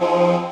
Oh